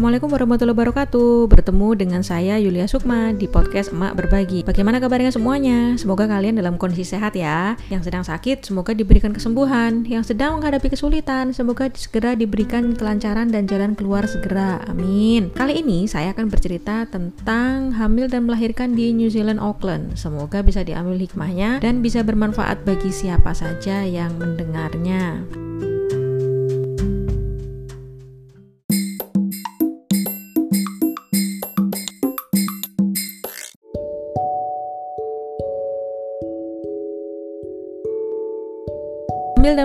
Assalamualaikum warahmatullahi wabarakatuh. Bertemu dengan saya Yulia Sukma di podcast Emak Berbagi. Bagaimana kabarnya semuanya? Semoga kalian dalam kondisi sehat ya. Yang sedang sakit semoga diberikan kesembuhan. Yang sedang menghadapi kesulitan semoga segera diberikan kelancaran dan jalan keluar segera. Amin. Kali ini saya akan bercerita tentang hamil dan melahirkan di New Zealand Auckland. Semoga bisa diambil hikmahnya dan bisa bermanfaat bagi siapa saja yang mendengarnya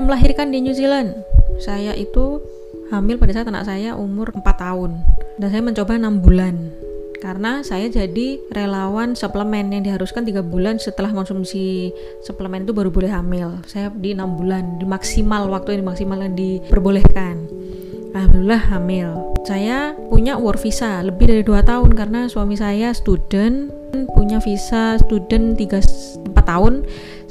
melahirkan di New Zealand. Saya itu hamil pada saat anak saya umur 4 tahun. Dan saya mencoba 6 bulan. Karena saya jadi relawan suplemen yang diharuskan tiga bulan setelah konsumsi suplemen itu baru boleh hamil. Saya di enam bulan di maksimal waktu yang maksimal yang diperbolehkan. Alhamdulillah hamil. Saya punya work visa lebih dari dua tahun karena suami saya student punya visa student 3 4 tahun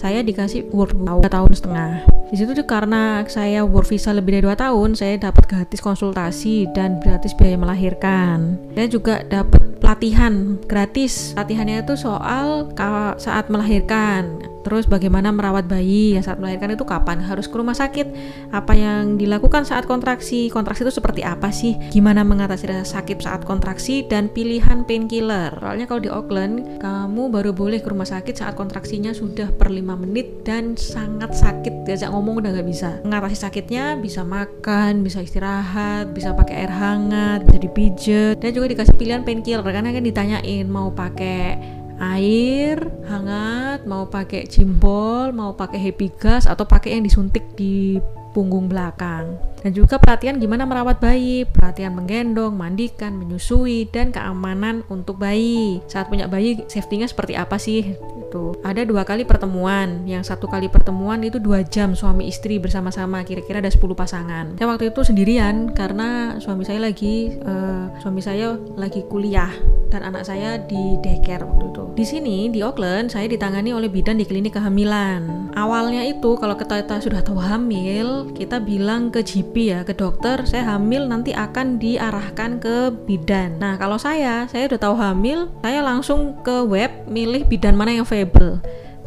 saya dikasih work dua tahun setengah. Di situ tuh karena saya work visa lebih dari dua tahun saya dapat gratis konsultasi dan gratis biaya melahirkan. Saya juga dapat pelatihan gratis. Latihannya itu soal saat melahirkan terus bagaimana merawat bayi ya saat melahirkan itu kapan harus ke rumah sakit? Apa yang dilakukan saat kontraksi? Kontraksi itu seperti apa sih? Gimana mengatasi rasa sakit saat kontraksi dan pilihan painkiller? Soalnya kalau di Auckland kamu baru boleh ke rumah sakit saat kontraksinya sudah per 5 menit dan sangat sakit. Diajak ngomong udah nggak bisa. Mengatasi sakitnya bisa makan bisa istirahat bisa pakai air hangat bisa dipijet dan juga dikasih pilihan painkiller. Karena kan ditanyain mau pakai air hangat, mau pakai jimbol, mau pakai happy gas atau pakai yang disuntik di punggung belakang. Dan juga pelatihan gimana merawat bayi, pelatihan menggendong, mandikan, menyusui, dan keamanan untuk bayi. Saat punya bayi, safety-nya seperti apa sih? Itu ada dua kali pertemuan. Yang satu kali pertemuan itu dua jam suami istri bersama-sama. Kira-kira ada 10 pasangan. Saya waktu itu sendirian karena suami saya lagi uh, suami saya lagi kuliah dan anak saya di daycare waktu itu. Di sini di Auckland saya ditangani oleh bidan di klinik kehamilan. Awalnya itu kalau kita, kita sudah tahu hamil, kita bilang ke GP ya, ke dokter, saya hamil nanti akan diarahkan ke bidan. Nah, kalau saya, saya udah tahu hamil, saya langsung ke web milih bidan mana yang available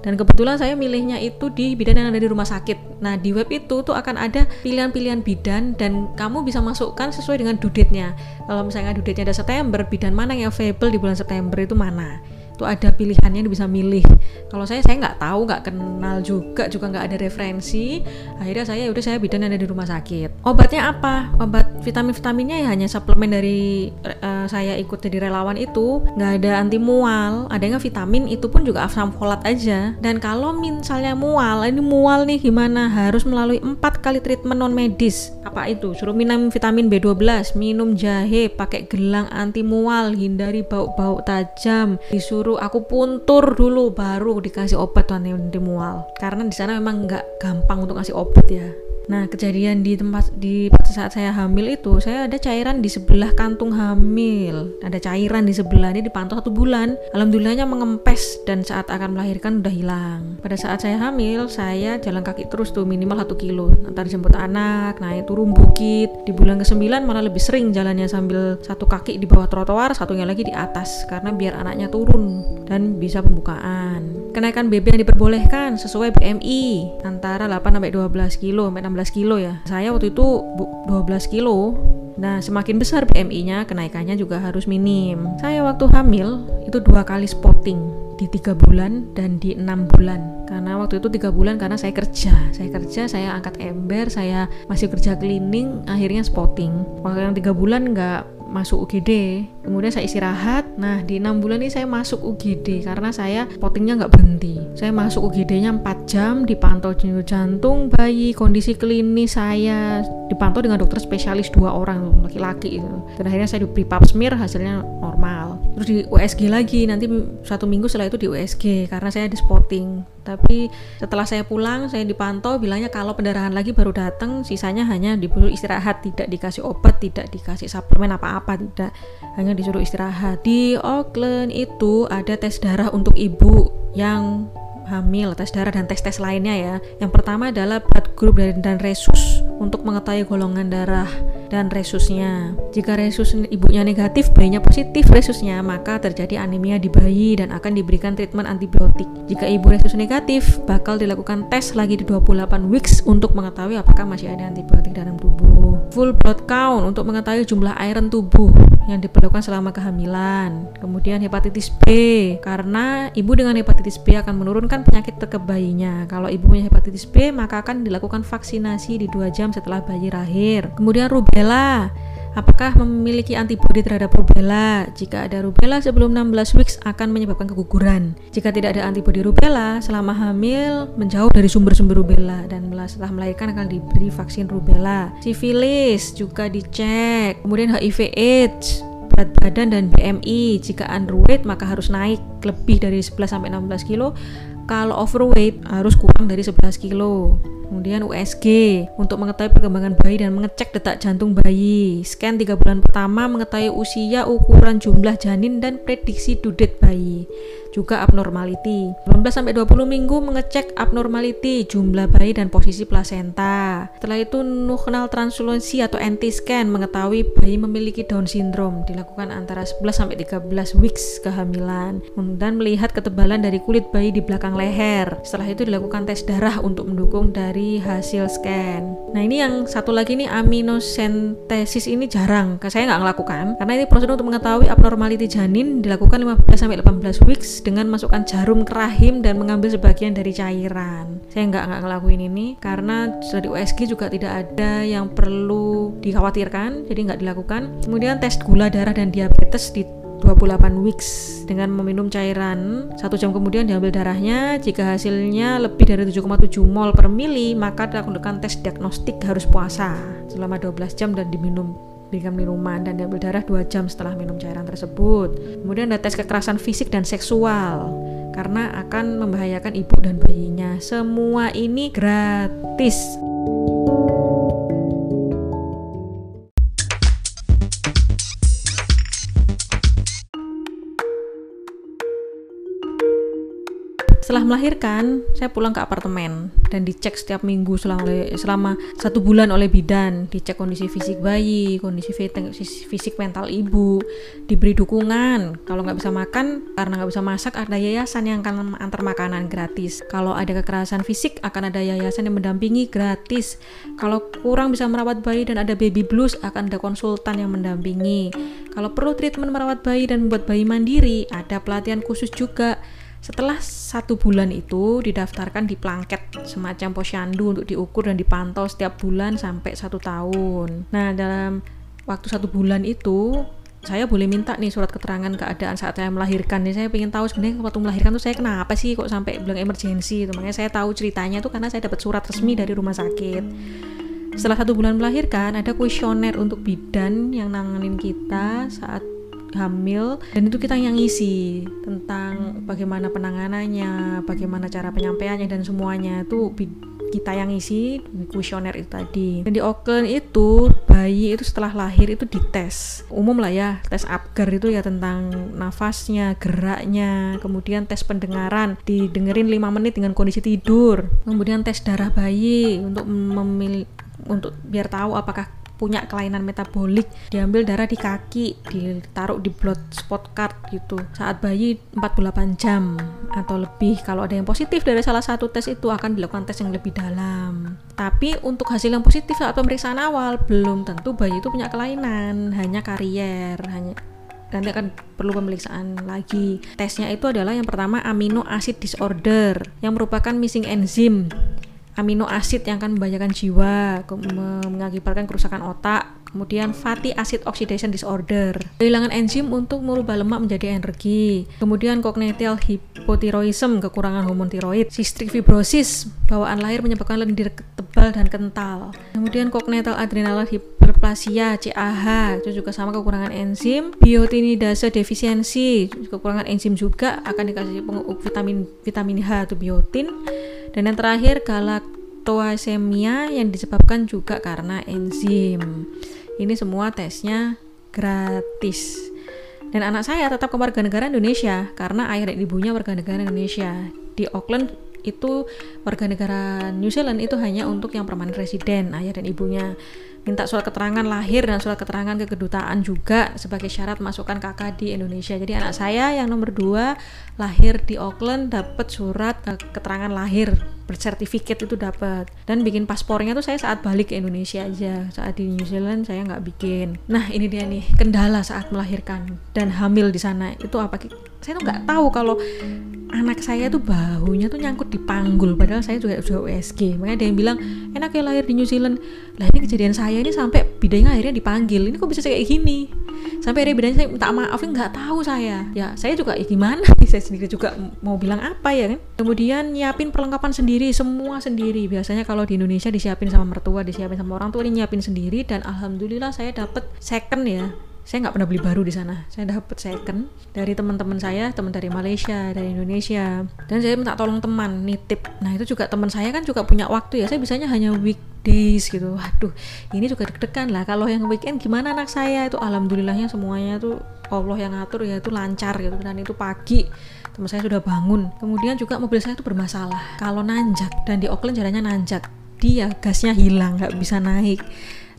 dan kebetulan saya milihnya itu di bidan yang ada di rumah sakit. Nah, di web itu tuh akan ada pilihan-pilihan bidan dan kamu bisa masukkan sesuai dengan due date-nya. Kalau misalnya due date-nya ada September, bidan mana yang available di bulan September itu mana itu ada pilihannya bisa milih. Kalau saya saya nggak tahu nggak kenal juga juga nggak ada referensi. Akhirnya saya udah saya bidan ada di rumah sakit. Obatnya apa? Obat vitamin vitaminnya ya hanya suplemen dari uh, saya ikut jadi relawan itu. Nggak ada anti mual adanya vitamin itu pun juga asam folat aja. Dan kalau misalnya mual ini mual nih gimana? Harus melalui empat kali treatment non medis. Apa itu? Suruh minum vitamin B12 minum jahe pakai gelang anti mual hindari bau-bau tajam disuruh disuruh aku puntur dulu baru dikasih obat tuh anti mual karena di sana memang nggak gampang untuk ngasih obat ya Nah, kejadian di tempat di saat saya hamil itu, saya ada cairan di sebelah kantung hamil. Ada cairan di sebelah ini dipantau satu bulan. Alhamdulillahnya mengempes dan saat akan melahirkan udah hilang. Pada saat saya hamil, saya jalan kaki terus tuh minimal satu kilo. Antar jemput anak, naik turun bukit. Di bulan ke-9 malah lebih sering jalannya sambil satu kaki di bawah trotoar, satunya lagi di atas karena biar anaknya turun dan bisa pembukaan. Kenaikan BB yang diperbolehkan sesuai BMI antara 8 sampai 12 kilo, sampai 16 kilo ya. Saya waktu itu 12 kilo. Nah, semakin besar BMI-nya, kenaikannya juga harus minim. Saya waktu hamil itu dua kali spotting di tiga bulan dan di enam bulan karena waktu itu tiga bulan karena saya kerja saya kerja saya angkat ember saya masih kerja cleaning akhirnya spotting waktu yang tiga bulan nggak masuk UGD kemudian saya istirahat. Nah di enam bulan ini saya masuk UGD karena saya pottingnya nggak berhenti. Saya masuk UGD-nya 4 jam dipantau jantung bayi kondisi klinis saya dipantau dengan dokter spesialis dua orang laki-laki itu dan akhirnya saya diberi pap smear hasilnya normal terus di USG lagi. Nanti satu minggu setelah itu di USG karena saya di spotting tapi setelah saya pulang saya dipantau bilangnya kalau pendarahan lagi baru datang sisanya hanya disuruh istirahat tidak dikasih obat tidak dikasih suplemen apa-apa tidak. Hanya disuruh istirahat. Di Auckland itu ada tes darah untuk ibu yang hamil, tes darah dan tes-tes lainnya ya. Yang pertama adalah blood group dan, dan resus untuk mengetahui golongan darah dan resusnya. Jika resus ibunya negatif, bayinya positif resusnya, maka terjadi anemia di bayi dan akan diberikan treatment antibiotik. Jika ibu resus negatif, bakal dilakukan tes lagi di 28 weeks untuk mengetahui apakah masih ada antibiotik dalam tubuh. Full blood count untuk mengetahui jumlah iron tubuh yang diperlukan selama kehamilan. Kemudian hepatitis B, karena ibu dengan hepatitis B akan menurunkan penyakit ke bayinya. Kalau ibu punya hepatitis B, maka akan dilakukan vaksinasi di dua jam setelah bayi lahir. Kemudian rubella, Apakah memiliki antibodi terhadap rubella? Jika ada rubella sebelum 16 weeks akan menyebabkan keguguran. Jika tidak ada antibodi rubella, selama hamil menjauh dari sumber-sumber rubella dan setelah melahirkan akan diberi vaksin rubella. Sifilis juga dicek. Kemudian HIV AIDS berat badan dan BMI jika underweight maka harus naik lebih dari 11 sampai 16 kilo kalau overweight harus kurang dari 11 kilo Kemudian USG untuk mengetahui perkembangan bayi dan mengecek detak jantung bayi. Scan 3 bulan pertama mengetahui usia, ukuran jumlah janin dan prediksi dudet bayi juga abnormality. 18 sampai 20 minggu mengecek abnormality, jumlah bayi dan posisi plasenta. Setelah itu nuclear translucency atau anti scan mengetahui bayi memiliki Down syndrome dilakukan antara 11 sampai 13 weeks kehamilan dan melihat ketebalan dari kulit bayi di belakang leher. Setelah itu dilakukan tes darah untuk mendukung dari hasil scan. Nah ini yang satu lagi nih aminosentesis ini jarang, saya nggak ngelakukan karena ini prosedur untuk mengetahui abnormality janin dilakukan 15 sampai 18 weeks dengan masukkan jarum ke rahim dan mengambil sebagian dari cairan. Saya nggak nggak ngelakuin ini karena di USG juga tidak ada yang perlu dikhawatirkan, jadi nggak dilakukan. Kemudian tes gula darah dan diabetes di 28 weeks dengan meminum cairan satu jam kemudian diambil darahnya jika hasilnya lebih dari 7,7 mol per mili maka dilakukan tes diagnostik harus puasa selama 12 jam dan diminum berikan minuman dan diambil darah 2 jam setelah minum cairan tersebut. Kemudian ada tes kekerasan fisik dan seksual karena akan membahayakan ibu dan bayinya. Semua ini gratis. Setelah melahirkan, saya pulang ke apartemen dan dicek setiap minggu selama selama satu bulan oleh bidan, dicek kondisi fisik bayi, kondisi fisik mental ibu, diberi dukungan. Kalau nggak bisa makan karena nggak bisa masak, ada yayasan yang akan antar makanan gratis. Kalau ada kekerasan fisik, akan ada yayasan yang mendampingi gratis. Kalau kurang bisa merawat bayi dan ada baby blues, akan ada konsultan yang mendampingi. Kalau perlu treatment merawat bayi dan membuat bayi mandiri, ada pelatihan khusus juga setelah satu bulan itu didaftarkan di planket semacam posyandu untuk diukur dan dipantau setiap bulan sampai satu tahun. Nah dalam waktu satu bulan itu saya boleh minta nih surat keterangan keadaan saat saya melahirkan nih. Saya ingin tahu sebenarnya waktu melahirkan tuh saya kenapa sih kok sampai bilang emergensi itu makanya saya tahu ceritanya tuh karena saya dapat surat resmi dari rumah sakit. Setelah satu bulan melahirkan ada kuesioner untuk bidan yang nanganin kita saat hamil dan itu kita yang ngisi tentang bagaimana penanganannya, bagaimana cara penyampaiannya dan semuanya itu kita yang isi kuesioner itu tadi. Dan di Auckland itu bayi itu setelah lahir itu dites. Umum lah ya, tes Apgar itu ya tentang nafasnya, geraknya, kemudian tes pendengaran, didengerin 5 menit dengan kondisi tidur. Kemudian tes darah bayi untuk memilih untuk biar tahu apakah punya kelainan metabolik diambil darah di kaki ditaruh di blood spot card gitu. Saat bayi 48 jam atau lebih kalau ada yang positif dari salah satu tes itu akan dilakukan tes yang lebih dalam. Tapi untuk hasil yang positif saat pemeriksaan awal belum tentu bayi itu punya kelainan hanya karier hanya nanti akan perlu pemeriksaan lagi. Tesnya itu adalah yang pertama amino acid disorder yang merupakan missing enzim amino acid yang akan membahayakan jiwa, mengakibatkan kerusakan otak, kemudian fatty acid oxidation disorder, kehilangan enzim untuk merubah lemak menjadi energi, kemudian congenital hypothyroidism, kekurangan hormon tiroid, cystic fibrosis, bawaan lahir menyebabkan lendir tebal dan kental, kemudian congenital adrenal hyperplasia, CAH, itu juga sama kekurangan enzim, biotinidase defisiensi, kekurangan enzim juga akan dikasih vitamin vitamin H atau biotin, dan yang terakhir galaktoasemia yang disebabkan juga karena enzim. Ini semua tesnya gratis. Dan anak saya tetap warga negara Indonesia karena ayah dan ibunya warga negara Indonesia. Di Auckland itu warga negara New Zealand itu hanya untuk yang permanen residen ayah dan ibunya minta surat keterangan lahir dan surat keterangan ke kedutaan juga sebagai syarat masukkan kakak di Indonesia. Jadi anak saya yang nomor dua lahir di Auckland dapat surat uh, keterangan lahir bersertifikat itu dapat dan bikin paspornya tuh saya saat balik ke Indonesia aja. Saat di New Zealand saya nggak bikin. Nah ini dia nih kendala saat melahirkan dan hamil di sana. Itu apa saya tuh nggak tahu kalau anak saya tuh bahunya tuh nyangkut di panggul padahal saya juga sudah USG makanya ada yang bilang enak ya lahir di New Zealand. Lah ini kejadian saya ini sampai bidanya akhirnya dipanggil. Ini kok bisa kayak gini? Sampai akhirnya bidanya saya minta maaf nggak tahu saya. Ya saya juga ya gimana saya sendiri juga mau bilang apa ya kan? Kemudian nyiapin perlengkapan sendiri semua sendiri. Biasanya kalau di Indonesia disiapin sama mertua disiapin sama orang tua ini nyiapin sendiri. Dan alhamdulillah saya dapet second ya saya nggak pernah beli baru di sana. Saya dapat second dari teman-teman saya teman dari Malaysia dari Indonesia. Dan saya minta tolong teman nitip. Nah itu juga teman saya kan juga punya waktu ya. Saya bisanya hanya weekdays gitu. Waduh ini juga deg-degan lah. Kalau yang weekend gimana anak saya? Itu alhamdulillahnya semuanya tuh Allah yang ngatur ya itu lancar gitu. Dan itu pagi teman saya sudah bangun. Kemudian juga mobil saya itu bermasalah. Kalau nanjak dan di Auckland jalannya nanjak dia gasnya hilang nggak bisa naik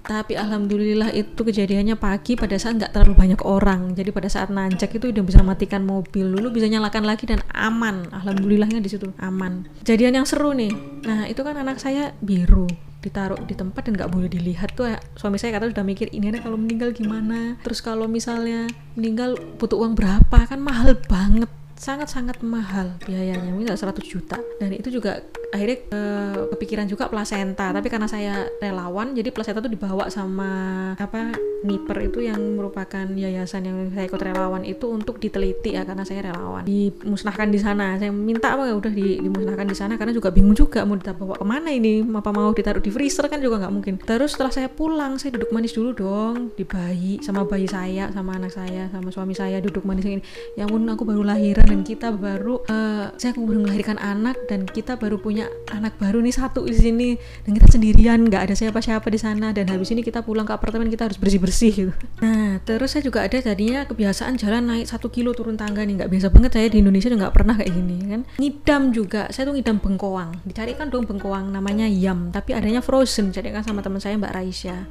tapi alhamdulillah itu kejadiannya pagi pada saat nggak terlalu banyak orang. Jadi pada saat nanjak itu udah bisa matikan mobil dulu bisa nyalakan lagi dan aman. Alhamdulillahnya di situ aman. Kejadian yang seru nih. Nah itu kan anak saya biru ditaruh di tempat dan nggak boleh dilihat. Tuh suami saya kata sudah mikir ini ada kalau meninggal gimana? Terus kalau misalnya meninggal butuh uang berapa? Kan mahal banget sangat-sangat mahal biayanya. Misal 100 juta. Dan itu juga akhirnya uh, kepikiran juga plasenta. Tapi karena saya relawan jadi plasenta itu dibawa sama apa Niper itu yang merupakan yayasan yang saya ikut relawan itu untuk diteliti ya karena saya relawan. Dimusnahkan di sana. Saya minta apa udah di, dimusnahkan di sana karena juga bingung juga mau dibawa ke mana ini apa mau ditaruh di freezer kan juga nggak mungkin. Terus setelah saya pulang saya duduk manis dulu dong di bayi sama bayi saya sama anak saya sama suami saya duduk manis ini. Ya ampun aku baru lahiran dan kita baru uh, saya baru melahirkan anak dan kita baru punya punya anak baru nih satu di sini dan kita sendirian nggak ada siapa-siapa di sana dan habis ini kita pulang ke apartemen kita harus bersih-bersih gitu. Nah terus saya juga ada tadinya kebiasaan jalan naik satu kilo turun tangga nih nggak biasa banget saya di Indonesia nggak pernah kayak gini kan. Ngidam juga saya tuh ngidam bengkoang dicarikan dong bengkoang namanya yam tapi adanya frozen carikan sama teman saya Mbak Raisya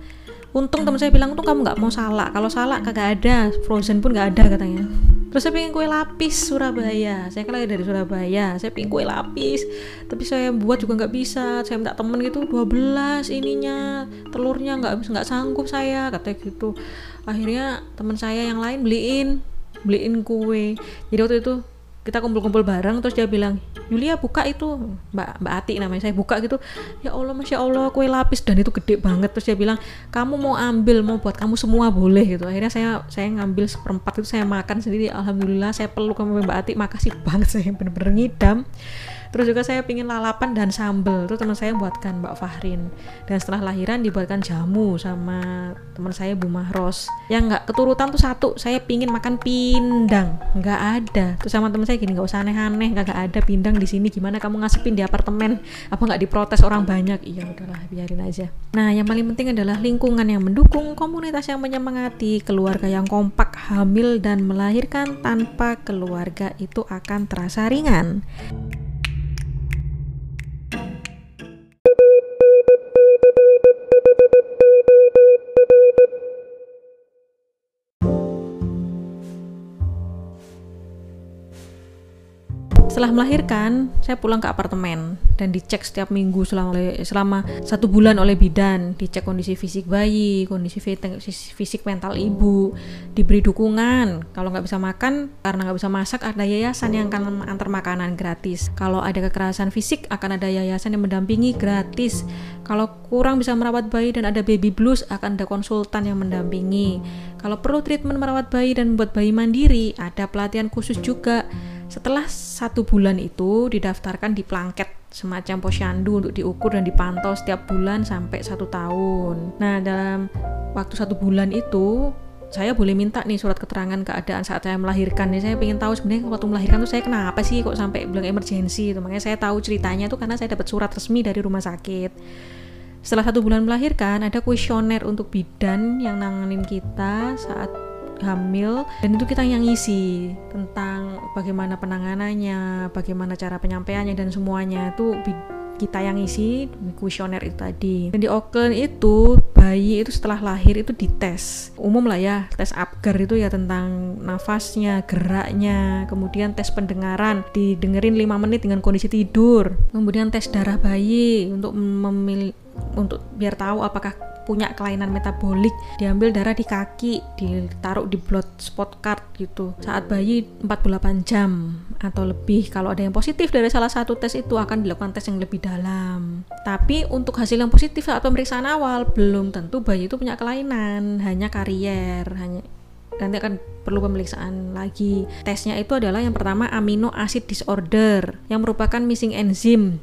untung teman saya bilang tuh kamu nggak mau salah kalau salah kagak ada frozen pun nggak ada katanya terus saya pengen kue lapis Surabaya. Saya kan lagi dari Surabaya. Saya pengen kue lapis. Tapi saya buat juga nggak bisa. Saya minta temen gitu 12 ininya. Telurnya nggak nggak sanggup saya katanya gitu. Akhirnya teman saya yang lain beliin beliin kue. Jadi waktu itu kita kumpul-kumpul bareng terus dia bilang Yulia buka itu. Mbak Mbak Ati namanya saya buka gitu. Ya Allah masya Allah kue lapis dan itu gede banget. Terus dia bilang kamu mau ambil mau buat kamu semua boleh gitu. Akhirnya saya saya ngambil seperempat itu saya makan sendiri. Alhamdulillah saya peluk sama Mbak Ati. Makasih banget saya bener-bener ngidam terus juga saya pingin lalapan dan sambel. Itu teman saya buatkan Mbak Fahrin. Dan setelah lahiran dibuatkan jamu sama teman saya Bu Mahros. Yang nggak keturutan tuh satu saya pingin makan pindang. Nggak ada. Terus sama teman saya gini nggak usah aneh-aneh nggak ada pindang di sini. Gimana kamu ngasepin di apartemen? Apa nggak diprotes orang banyak? Iya udahlah biarin aja. Nah yang paling penting adalah lingkungan yang mendukung komunitas yang menyemangati keluarga yang kompak hamil dan melahirkan tanpa keluarga itu akan terasa ringan setelah melahirkan saya pulang ke apartemen dan dicek setiap minggu selama selama satu bulan oleh bidan. Dicek kondisi fisik bayi kondisi fisik mental ibu. Diberi dukungan. Kalau nggak bisa makan karena nggak bisa masak ada yayasan yang akan antar makanan gratis. Kalau ada kekerasan fisik akan ada yayasan yang mendampingi gratis. Kalau kurang bisa merawat bayi dan ada baby blues akan ada konsultan yang mendampingi. Kalau perlu treatment merawat bayi dan membuat bayi mandiri ada pelatihan khusus juga setelah satu bulan itu didaftarkan di planket semacam posyandu untuk diukur dan dipantau setiap bulan sampai satu tahun. Nah dalam waktu satu bulan itu saya boleh minta nih surat keterangan keadaan saat saya melahirkan nih. Saya ingin tahu sebenarnya waktu melahirkan tuh saya kenapa sih kok sampai bilang emergensi itu makanya saya tahu ceritanya tuh karena saya dapat surat resmi dari rumah sakit. Setelah satu bulan melahirkan ada kuesioner untuk bidan yang nanganin kita saat hamil dan itu kita yang ngisi tentang bagaimana penanganannya, bagaimana cara penyampaiannya dan semuanya itu kita yang isi kuesioner itu tadi. Dan di Auckland itu bayi itu setelah lahir itu dites. Umum lah ya tes Apgar itu ya tentang nafasnya geraknya kemudian tes pendengaran didengerin 5 menit dengan kondisi tidur. Kemudian tes darah bayi untuk memilih untuk biar tahu apakah punya kelainan metabolik diambil darah di kaki ditaruh di blood spot card gitu. Saat bayi 48 jam atau lebih kalau ada yang positif dari salah satu tes itu akan dilakukan tes yang lebih dalam. Tapi untuk hasil yang positif saat pemeriksaan awal belum tentu bayi itu punya kelainan hanya karier hanya nanti akan perlu pemeriksaan lagi. Tesnya itu adalah yang pertama amino acid disorder yang merupakan missing enzim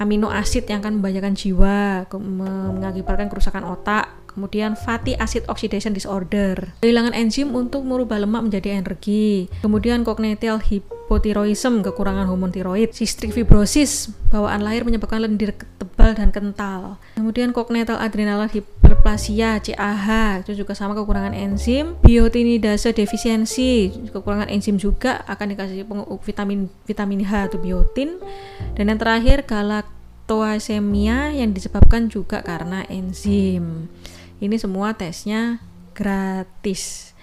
amino acid yang akan membahayakan jiwa, mengakibatkan kerusakan otak, kemudian fatty acid oxidation disorder, kehilangan enzim untuk merubah lemak menjadi energi, kemudian congenital hypothyroidism, kekurangan hormon tiroid, cystic fibrosis, bawaan lahir menyebabkan lendir tebal dan kental, kemudian congenital adrenal hyperplasia, CAH, itu juga sama kekurangan enzim, biotinidase defisiensi, kekurangan enzim juga akan dikasih vitamin vitamin H atau biotin, dan yang terakhir galaktoasemia yang disebabkan juga karena enzim. Ini semua tesnya gratis.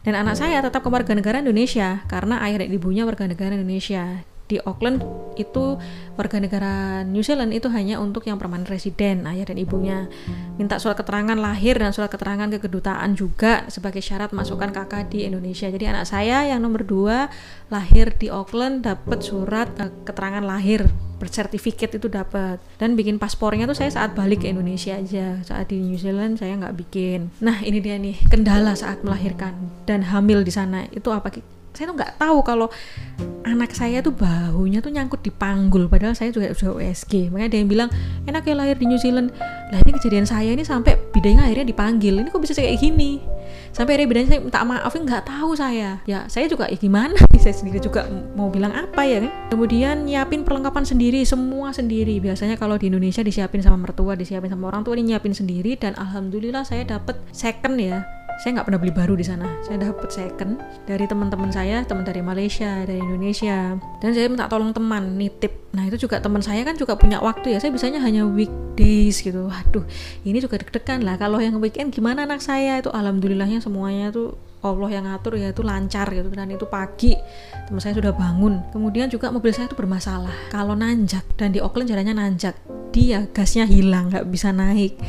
Dan anak saya tetap warga negara Indonesia karena ayah dan ibunya warga negara Indonesia. Di Auckland itu warga negara New Zealand itu hanya untuk yang permanen residen ayah dan ibunya. Minta surat keterangan lahir dan surat keterangan ke kedutaan juga sebagai syarat masukkan kakak di Indonesia. Jadi anak saya yang nomor dua lahir di Auckland dapat surat uh, keterangan lahir bersertifikat itu dapat. Dan bikin paspornya tuh saya saat balik ke Indonesia aja. Saat di New Zealand saya nggak bikin. Nah ini dia nih kendala saat melahirkan dan hamil di sana. Itu apa saya tuh nggak tahu kalau anak saya tuh bahunya tuh nyangkut di panggul padahal saya juga sudah USG makanya ada yang bilang enak ya lahir di New Zealand. Lah ini kejadian saya ini sampai bidanya akhirnya dipanggil. Ini kok bisa kayak gini? Sampai akhirnya bidanya saya minta maaf nggak tahu saya. Ya saya juga ya gimana saya sendiri juga mau bilang apa ya? Kan kemudian nyiapin perlengkapan sendiri semua sendiri. Biasanya kalau di Indonesia disiapin sama mertua disiapin sama orang tua ini nyiapin sendiri. Dan alhamdulillah saya dapat second ya saya nggak pernah beli baru di sana. Saya dapat second dari teman-teman saya teman dari Malaysia dari Indonesia. Dan saya minta tolong teman nitip. Nah itu juga teman saya kan juga punya waktu ya. Saya bisanya hanya weekdays gitu. Waduh ini juga deg-degan lah. Kalau yang weekend gimana anak saya? Itu alhamdulillahnya semuanya tuh Allah yang ngatur ya itu lancar gitu. Dan itu pagi teman saya sudah bangun. Kemudian juga mobil saya itu bermasalah. Kalau nanjak dan di Auckland jalannya nanjak dia gasnya hilang nggak bisa naik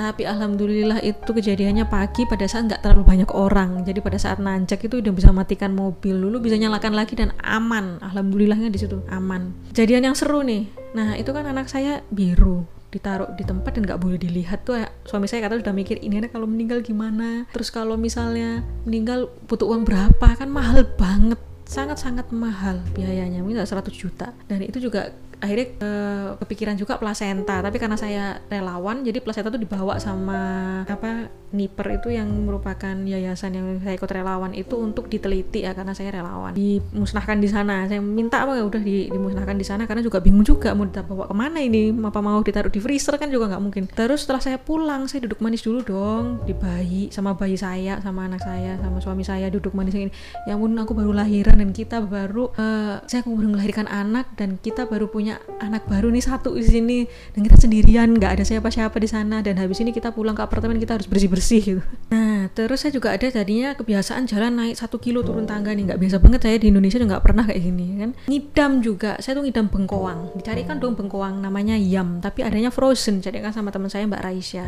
tapi alhamdulillah itu kejadiannya pagi pada saat nggak terlalu banyak orang. Jadi pada saat nanjak itu udah bisa matikan mobil. Dulu bisa nyalakan lagi dan aman. Alhamdulillahnya di situ aman. Kejadian yang seru nih. Nah itu kan anak saya biru. Ditaruh di tempat dan nggak boleh dilihat tuh. Suami saya kata sudah mikir ini kalau meninggal gimana? Terus kalau misalnya meninggal butuh uang berapa? Kan mahal banget. Sangat-sangat mahal biayanya. Mungkin 100 juta. Dan itu juga akhirnya uh, kepikiran juga plasenta. Tapi karena saya relawan jadi plasenta itu dibawa sama apa Niper itu yang merupakan yayasan yang saya ikut relawan itu untuk diteliti ya karena saya relawan. Dimusnahkan di sana. Saya minta apa ya udah di, dimusnahkan di sana. Karena juga bingung juga mau bawa ke mana ini? Apa mau ditaruh di freezer? Kan juga nggak mungkin. Terus setelah saya pulang saya duduk manis dulu dong. Di bayi sama bayi saya sama anak saya sama suami saya duduk manis ini. Ya ampun aku baru lahiran dan kita baru uh, saya baru melahirkan anak dan kita baru punya anak baru nih satu di sini dan kita sendirian nggak ada siapa-siapa di sana dan habis ini kita pulang ke apartemen kita harus bersih bersih bersih gitu. Nah, terus saya juga ada tadinya kebiasaan jalan naik satu kilo turun tangga nih, nggak biasa banget saya di Indonesia nggak pernah kayak gini kan. Ngidam juga, saya tuh ngidam bengkoang. Dicarikan dong bengkoang namanya yam, tapi adanya frozen. Carikan sama teman saya Mbak Raisya.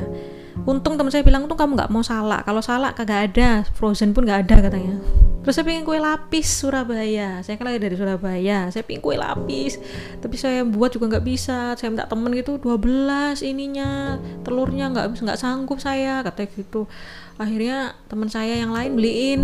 Untung teman saya bilang, untung kamu nggak mau salak. Kalau salak kagak ada, frozen pun nggak ada katanya. Terus saya pengen kue lapis Surabaya. Saya kan lagi dari Surabaya. Saya pengen kue lapis, tapi saya buat juga nggak bisa. Saya minta temen gitu 12 ininya telurnya nggak nggak sanggup saya katanya gitu akhirnya teman saya yang lain beliin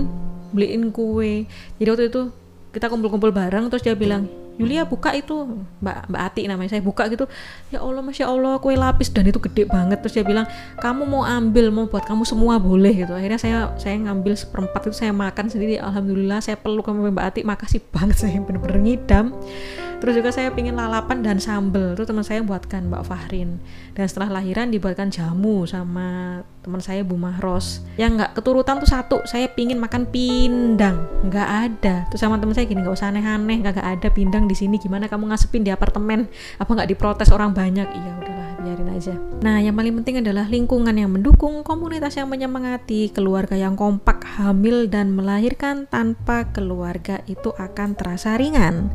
beliin kue jadi waktu itu kita kumpul-kumpul bareng terus dia bilang Yulia buka itu Mbak Mbak Ati namanya saya buka gitu. Ya Allah masya Allah kue lapis dan itu gede banget. Terus dia bilang kamu mau ambil mau buat kamu semua boleh gitu. Akhirnya saya saya ngambil seperempat itu saya makan sendiri. Alhamdulillah saya peluk sama Mbak Ati. Makasih banget saya bener-bener ngidam terus juga saya pingin lalapan dan sambel. Itu teman saya buatkan Mbak Fahrin. Dan setelah lahiran dibuatkan jamu sama teman saya Bu Mahros. Yang nggak keturutan tuh satu saya pingin makan pindang. Nggak ada. Terus sama teman saya gini nggak usah aneh-aneh nggak ada pindang di sini. Gimana kamu ngasepin di apartemen? Apa nggak diprotes orang banyak? Iya udahlah biarin aja. Nah yang paling penting adalah lingkungan yang mendukung komunitas yang menyemangati keluarga yang kompak hamil dan melahirkan tanpa keluarga itu akan terasa ringan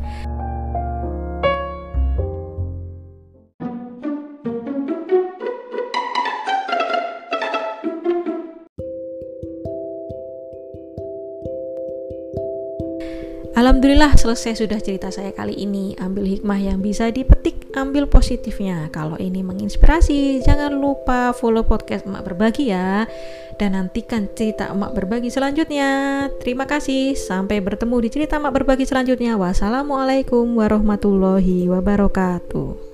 Alhamdulillah selesai sudah cerita saya kali ini. Ambil hikmah yang bisa dipetik, ambil positifnya. Kalau ini menginspirasi, jangan lupa follow podcast Emak Berbagi ya. Dan nantikan cerita Emak Berbagi selanjutnya. Terima kasih. Sampai bertemu di cerita Emak Berbagi selanjutnya. Wassalamualaikum warahmatullahi wabarakatuh.